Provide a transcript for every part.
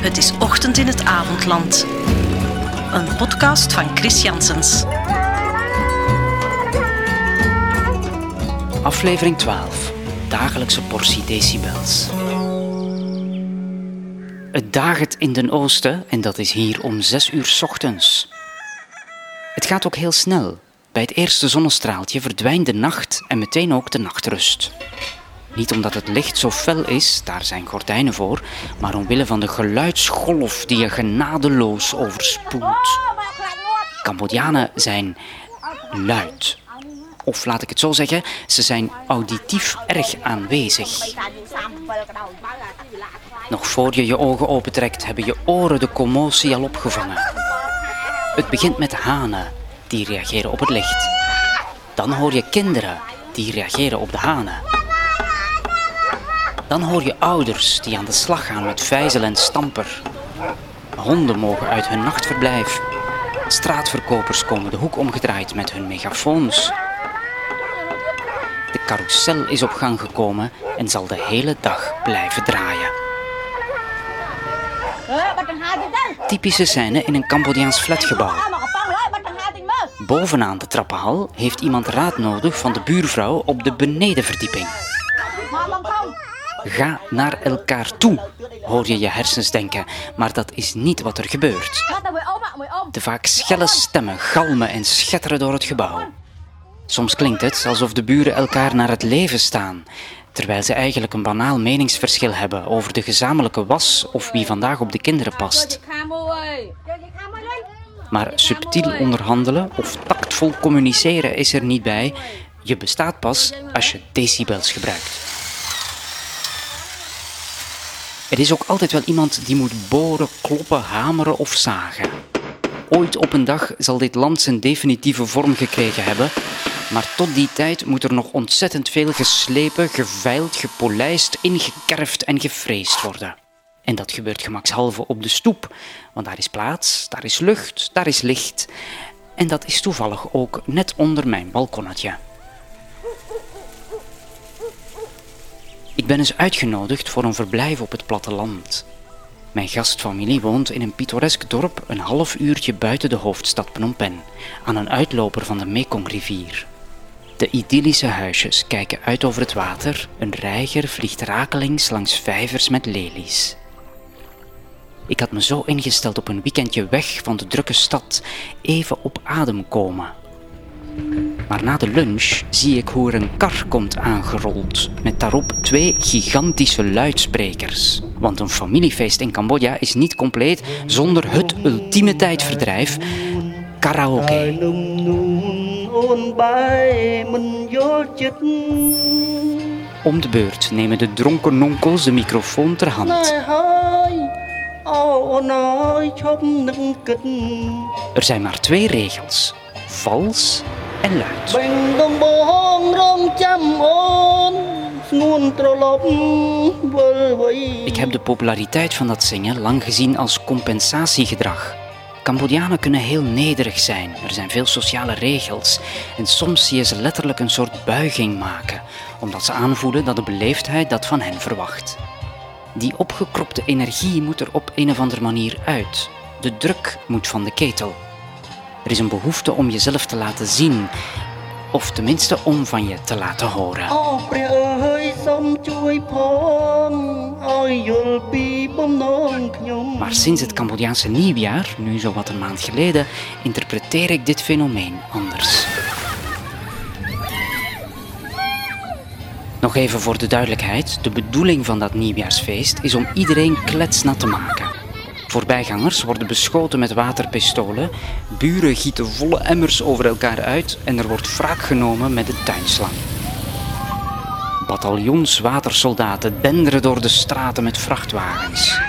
Het is ochtend in het avondland. Een podcast van Chris Janssens. Aflevering 12. Dagelijkse portie decibels. Het dagert in den oosten en dat is hier om 6 uur ochtends. Het gaat ook heel snel. Bij het eerste zonnestraaltje verdwijnt de nacht en meteen ook de nachtrust. Niet omdat het licht zo fel is, daar zijn gordijnen voor, maar omwille van de geluidsgolf die je genadeloos overspoelt. Cambodjanen zijn luid. Of laat ik het zo zeggen, ze zijn auditief erg aanwezig. Nog voor je je ogen opentrekt, hebben je oren de commotie al opgevangen. Het begint met hanen, die reageren op het licht. Dan hoor je kinderen, die reageren op de hanen. Dan hoor je ouders die aan de slag gaan met vijzel en stamper. Honden mogen uit hun nachtverblijf. Straatverkopers komen de hoek omgedraaid met hun megafoons. De carousel is op gang gekomen en zal de hele dag blijven draaien. Typische scène in een Cambodjaans flatgebouw. Bovenaan de trappenhal heeft iemand raad nodig van de buurvrouw op de benedenverdieping. Ga naar elkaar toe, hoor je je hersens denken, maar dat is niet wat er gebeurt. De vaak schelle stemmen galmen en schetteren door het gebouw. Soms klinkt het alsof de buren elkaar naar het leven staan, terwijl ze eigenlijk een banaal meningsverschil hebben over de gezamenlijke was of wie vandaag op de kinderen past. Maar subtiel onderhandelen of tactvol communiceren is er niet bij. Je bestaat pas als je decibels gebruikt. Er is ook altijd wel iemand die moet boren, kloppen, hameren of zagen. Ooit op een dag zal dit land zijn definitieve vorm gekregen hebben, maar tot die tijd moet er nog ontzettend veel geslepen, geveild, gepolijst, ingekerfd en gefreesd worden. En dat gebeurt gemakshalve op de stoep, want daar is plaats, daar is lucht, daar is licht. En dat is toevallig ook net onder mijn balkonnetje. Ik ben eens uitgenodigd voor een verblijf op het platteland. Mijn gastfamilie woont in een pittoresk dorp een half uurtje buiten de hoofdstad Phnom Penh, aan een uitloper van de Mekongrivier. De idyllische huisjes kijken uit over het water, een reiger vliegt rakelings langs vijvers met lelies. Ik had me zo ingesteld op een weekendje weg van de drukke stad, even op adem komen. Maar na de lunch zie ik hoe er een kar komt aangerold, met daarop twee gigantische luidsprekers. Want een familiefeest in Cambodja is niet compleet zonder het ultieme tijdverdrijf, karaoke. Om de beurt nemen de dronken nonkels de microfoon ter hand. Er zijn maar twee regels: vals en luid. Ik heb de populariteit van dat zingen lang gezien als compensatiegedrag. Cambodianen kunnen heel nederig zijn, er zijn veel sociale regels en soms zie je ze letterlijk een soort buiging maken, omdat ze aanvoelen dat de beleefdheid dat van hen verwacht. Die opgekropte energie moet er op een of andere manier uit. De druk moet van de ketel. Er is een behoefte om jezelf te laten zien, of tenminste om van je te laten horen. Maar sinds het Cambodjaanse nieuwjaar, nu zo wat een maand geleden, interpreteer ik dit fenomeen anders. Nog even voor de duidelijkheid: de bedoeling van dat nieuwjaarsfeest is om iedereen kletsnat te maken. Voorbijgangers worden beschoten met waterpistolen, buren gieten volle emmers over elkaar uit en er wordt wraak genomen met de tuinslang. Bataljons watersoldaten denderen door de straten met vrachtwagens.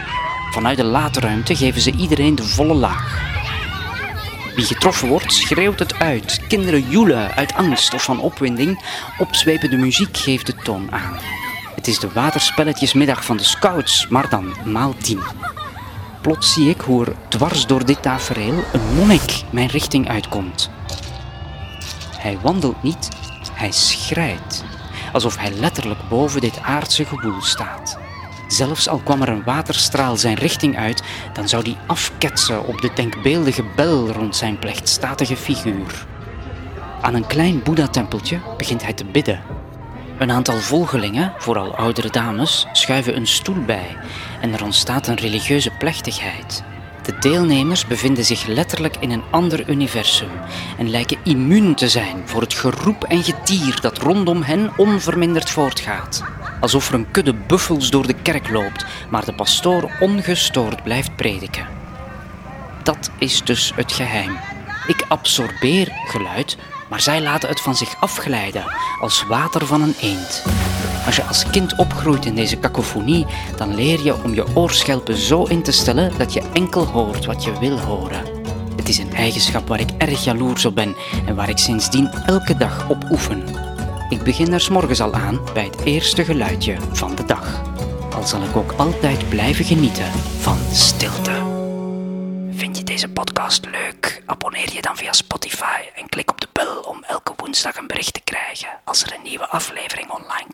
Vanuit de laadruimte geven ze iedereen de volle laag. Wie getroffen wordt, schreeuwt het uit. Kinderen joelen uit angst of van opwinding. Opzwepende muziek geeft de toon aan. Het is de waterspelletjesmiddag van de scouts, maar dan maal tien. Plots zie ik hoe er dwars door dit tafereel een monnik mijn richting uitkomt. Hij wandelt niet, Hij schrijdt, alsof hij letterlijk boven dit aardse gewoel staat. Zelfs al kwam er een waterstraal zijn richting uit, dan zou die afketsen op de denkbeeldige bel rond zijn plechtstatige figuur. Aan een klein Boeddha-tempeltje begint hij te bidden. Een aantal volgelingen, vooral oudere dames, schuiven een stoel bij en er ontstaat een religieuze plechtigheid. De deelnemers bevinden zich letterlijk in een ander universum en lijken immuun te zijn voor het geroep en getier dat rondom hen onverminderd voortgaat. Alsof er een kudde buffels door de kerk loopt, maar de pastoor ongestoord blijft prediken. Dat is dus het geheim. Ik absorbeer geluid, maar zij laten het van zich afglijden, als water van een eend. Als je als kind opgroeit in deze kakofonie, dan leer je om je oorschelpen zo in te stellen dat je enkel hoort wat je wil horen. Het is een eigenschap waar ik erg jaloers op ben en waar ik sindsdien elke dag op oefen. Ik begin er morgens al aan bij het eerste geluidje van de dag. Al zal ik ook altijd blijven genieten van stilte. Vind je deze podcast leuk? Abonneer je dan via Spotify en klik op de bel om elke woensdag een bericht te krijgen als er een nieuwe aflevering online